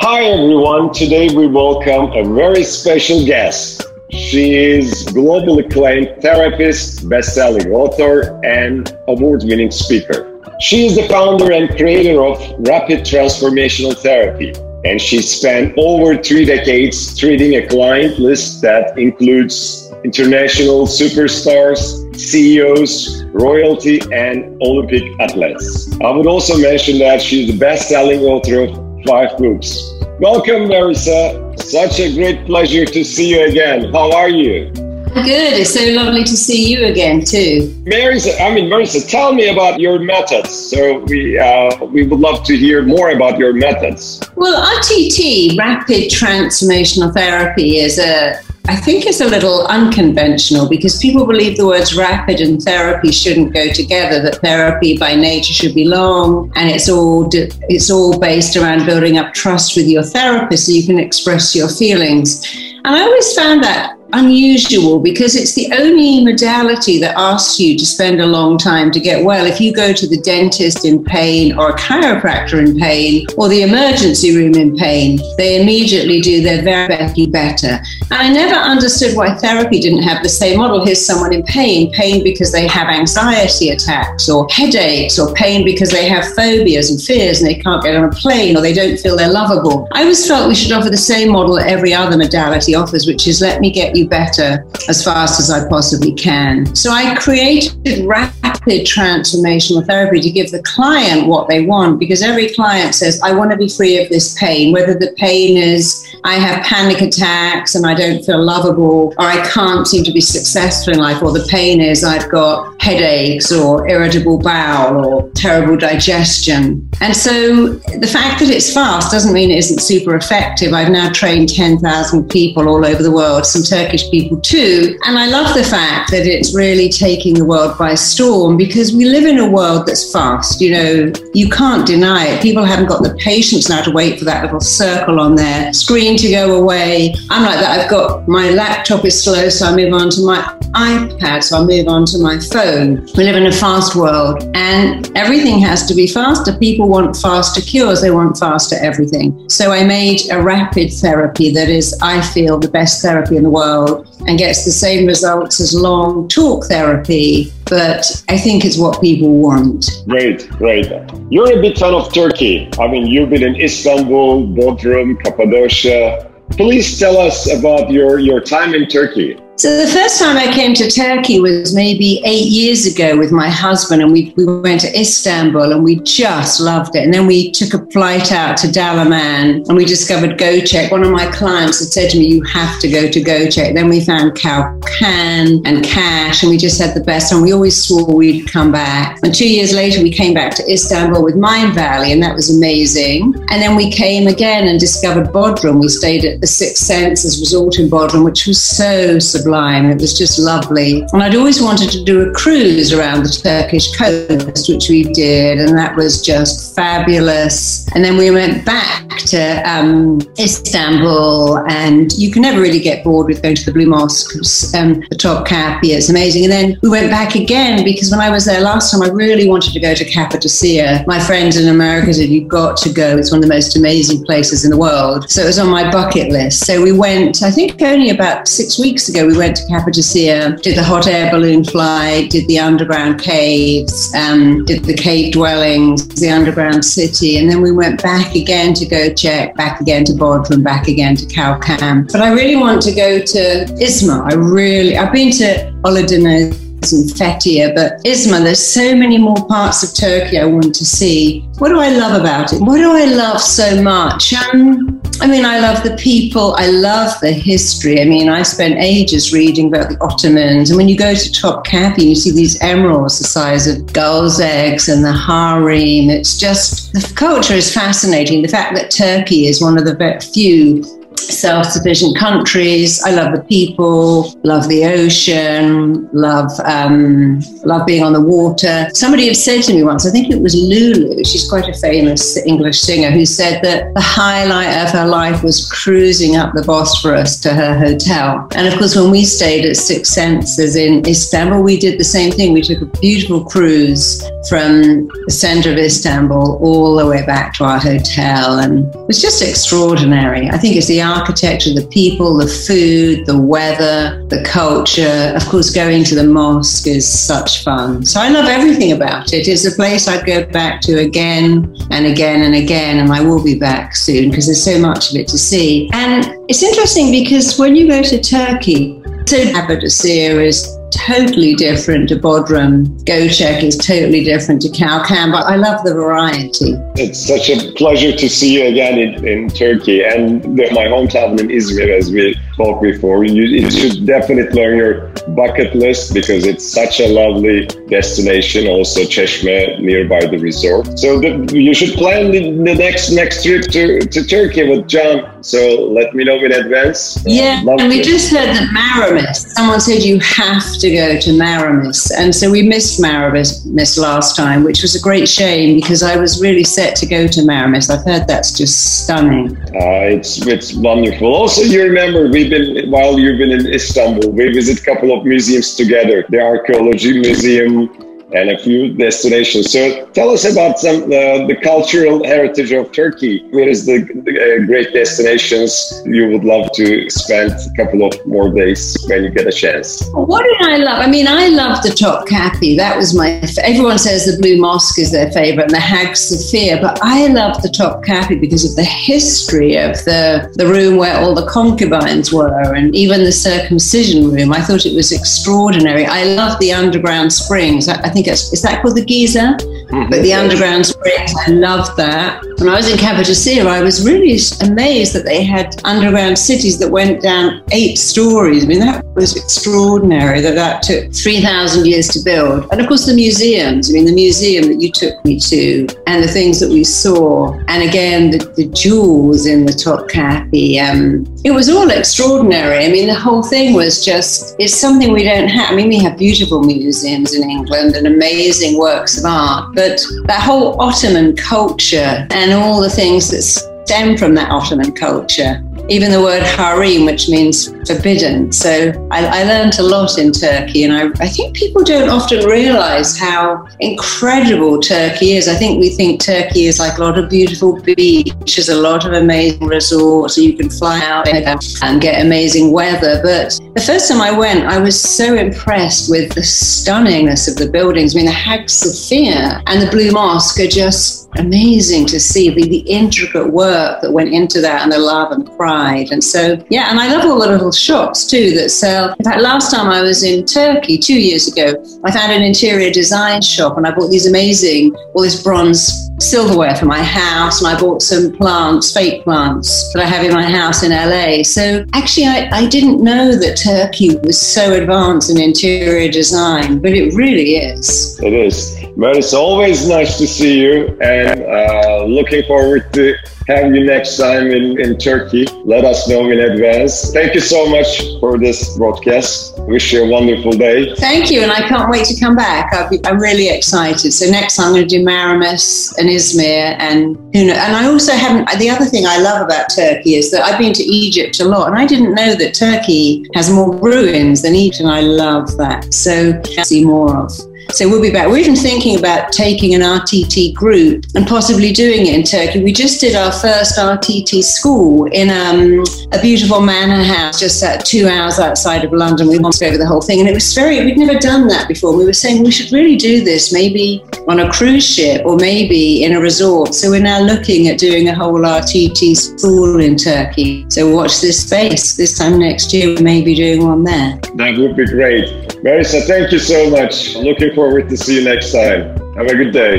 Hi, everyone. Today we welcome a very special guest. She is globally acclaimed therapist, best-selling author, and award-winning speaker. She is the founder and creator of Rapid Transformational Therapy, and she spent over three decades treating a client list that includes international superstars, CEOs, royalty, and Olympic athletes. I would also mention that she's the best-selling author of five groups. Welcome, Marisa. Such a great pleasure to see you again. How are you? Good. It's so lovely to see you again too. Marisa, I mean Marisa, tell me about your methods. So we uh, we would love to hear more about your methods. Well, RTT, Rapid Transformational Therapy, is a I think it's a little unconventional because people believe the words rapid and therapy shouldn't go together. That therapy by nature should be long, and it's all it's all based around building up trust with your therapist so you can express your feelings. And I always found that unusual because it's the only modality that asks you to spend a long time to get well. If you go to the dentist in pain or a chiropractor in pain or the emergency room in pain, they immediately do their very best to better. I never understood why therapy didn't have the same model. Here's someone in pain, pain because they have anxiety attacks or headaches or pain because they have phobias and fears and they can't get on a plane or they don't feel they're lovable. I always felt we should offer the same model that every other modality offers, which is let me get you better as fast as I possibly can. So I created rapid transformational therapy to give the client what they want because every client says, I want to be free of this pain, whether the pain is I have panic attacks and I don't feel lovable, or I can't seem to be successful in life, or the pain is I've got headaches or irritable bowel or terrible digestion. And so the fact that it's fast doesn't mean it isn't super effective. I've now trained 10,000 people all over the world, some Turkish people too. And I love the fact that it's really taking the world by storm because we live in a world that's fast. You know, you can't deny it. People haven't got the patience now to wait for that little circle on their screen to go away. I'm like that. I've got my laptop is slow, so I move on to my iPad, so I move on to my phone. We live in a fast world and everything has to be faster. People want faster cures, they want faster everything. So I made a rapid therapy that is, I feel, the best therapy in the world and gets the same results as long talk therapy, but I think it's what people want. Great, great. You're a big fan of Turkey. I mean, you've been in Istanbul, Bodrum, Cappadocia. Please tell us about your, your time in Turkey. So the first time I came to Turkey was maybe eight years ago with my husband, and we, we went to Istanbul and we just loved it. And then we took a flight out to Dalaman and we discovered Göcek. One of my clients had said to me, You have to go to Göcek. Then we found Kalkan and Kaş, and we just had the best time. We always swore we'd come back. And two years later, we came back to Istanbul with Mindvalley, and that was amazing. And then we came again and discovered Bodrum. We stayed at the Six Senses Resort in Bodrum, which was so sublime sublime. It was just lovely. And I'd always wanted to do a cruise around the Turkish coast, which we did, and that was just fabulous. And then we went back to um, Istanbul, and you can never really get bored with going to the Blue Mosque, um, the Topkapi. It's amazing. And then we went back again because when I was there last time, I really wanted to go to Cappadocia. My friends in America said, You've got to go. It's one of the most amazing places in the world. So it was on my bucket list. So we went, I think only about six weeks ago, we went to Cappadocia, did the hot air balloon flight, did the underground caves, um, did the cave dwellings, the underground city, and then we went back again to go check, back again to Bodrum, back again to Kalkan. But I really want to go to Izmir. I really, I've been to Ölüdeniz and Fethiye, but Izmir, there's so many more parts of Turkey I want to see. What do I love about it? What do I love so much? Um, I mean, I love the people. I love the history. I mean, I spent ages reading about the Ottomans. And when you go to Topkapi, you see these emeralds the size of gulls' eggs and the harem. It's just, the culture is fascinating. The fact that Turkey is one of the few self sufficient countries. I love the people, love the ocean, love, um, love being on the water. Somebody had said to me once, I think it was Lulu, she's quite a famous English singer, who said that the highlight of her life was cruising up the Bosphorus to her hotel. And of course, when we stayed at Six Senses in Istanbul, we did the same thing. We took a beautiful cruise from the center of Istanbul all the way back to our hotel. And it was just extraordinary. I think it's the architecture, the people, the food, the weather, the culture. Of course, going to the mosque is such fun. So I love everything about it. It's a place I'd go back to again and again and again. And I will be back soon because there's so much of it to see. And it's interesting because when you go to Turkey, so Cappadocia is totally different to Bodrum. Göcek is totally different to Kalkan, but I love the variety. It's such a pleasure to see you again in, in Turkey and my hometown in Izmir, as we spoke before. You, you should definitely learn your bucket list because it's such a lovely destination. Also, Çeşme nearby the resort. So the, you should plan the, the, next next trip to, to Turkey with John. So let me know in advance. Yeah, and we just heard that Marmaris. Someone said you have to go to Marmaris, and so we missed Marmaris last time, which was a great shame because I was really set to go to Marmaris. I've heard that's just stunning. Uh, it's it's wonderful. Also, you remember been while you've been in Istanbul, we visit a couple of museums together. The archaeology museum and a few destinations. So tell us about some uh, the cultural heritage of Turkey. Where is the, the uh, great destinations you would love to spend a couple of more days when you get a chance? What did I love? I mean, I love the Topkapi. That was my. Everyone says the Blue Mosque is their favorite and the Hagia Sophia, but I love the Topkapi because of the history of the the room where all the concubines were, and even the circumcision room. I thought it was extraordinary. I love the underground springs. I, I think it's is that called the Giza? Mm-hmm. But the underground springs, I love that. When I was in Cappadocia, I was really amazed that they had underground cities that went down eight stories. I mean, that was extraordinary that that took 3,000 years to build. And of course, the museums. I mean, the museum that you took me to and the things that we saw. And again, the, the jewels in the Topkapi. Um, it was all extraordinary. I mean, the whole thing was just, it's something we don't have. I mean, we have beautiful museums in England and amazing works of art but that whole Ottoman culture and all the things that stem from that Ottoman culture even the word harim, which means forbidden. So I, I learned a lot in Turkey, and I, I, think people don't often realize how incredible Turkey is. I think we think Turkey is like a lot of beautiful beaches, a lot of amazing resorts, so you can fly out and get amazing weather. But the first time I went, I was so impressed with the stunningness of the buildings. I mean, the Hagia Sophia and the Blue Mosque are just amazing to see the, the intricate work that went into that and the love and pride. And so, yeah, and I love all the little shops too that sell. In fact, last time I was in Turkey two years ago, I found an interior design shop and I bought these amazing, all this bronze silverware for my house and I bought some plants, fake plants that I have in my house in LA. So actually, I, I didn't know that Turkey was so advanced in interior design, but it really is. It is. But it's always nice to see you and uh, looking forward to have you next time in, in Turkey. Let us know in advance. Thank you so much for this broadcast. Wish you a wonderful day. Thank you, and I can't wait to come back. i am really excited. So next time I'm going to do Marmaris and Izmir, and you know, and I also haven't. The other thing I love about Turkey is that I've been to Egypt a lot, and I didn't know that Turkey has more ruins than Egypt, and I love that. So see more of. So we'll be back. We're even thinking about taking an RTT group and possibly doing it in Turkey. We just did our first RTT school in um, a beautiful manor house just at two hours outside of London. We wanted to go over the whole thing. And it was very, we'd never done that before. We were saying we should really do this maybe on a cruise ship or maybe in a resort. So we're now looking at doing a whole RTT school in Turkey. So watch this space. This time next year, we may be doing one there. That would be great. Marisa, thank you so much. Looking forward to see you next time. Have a good day.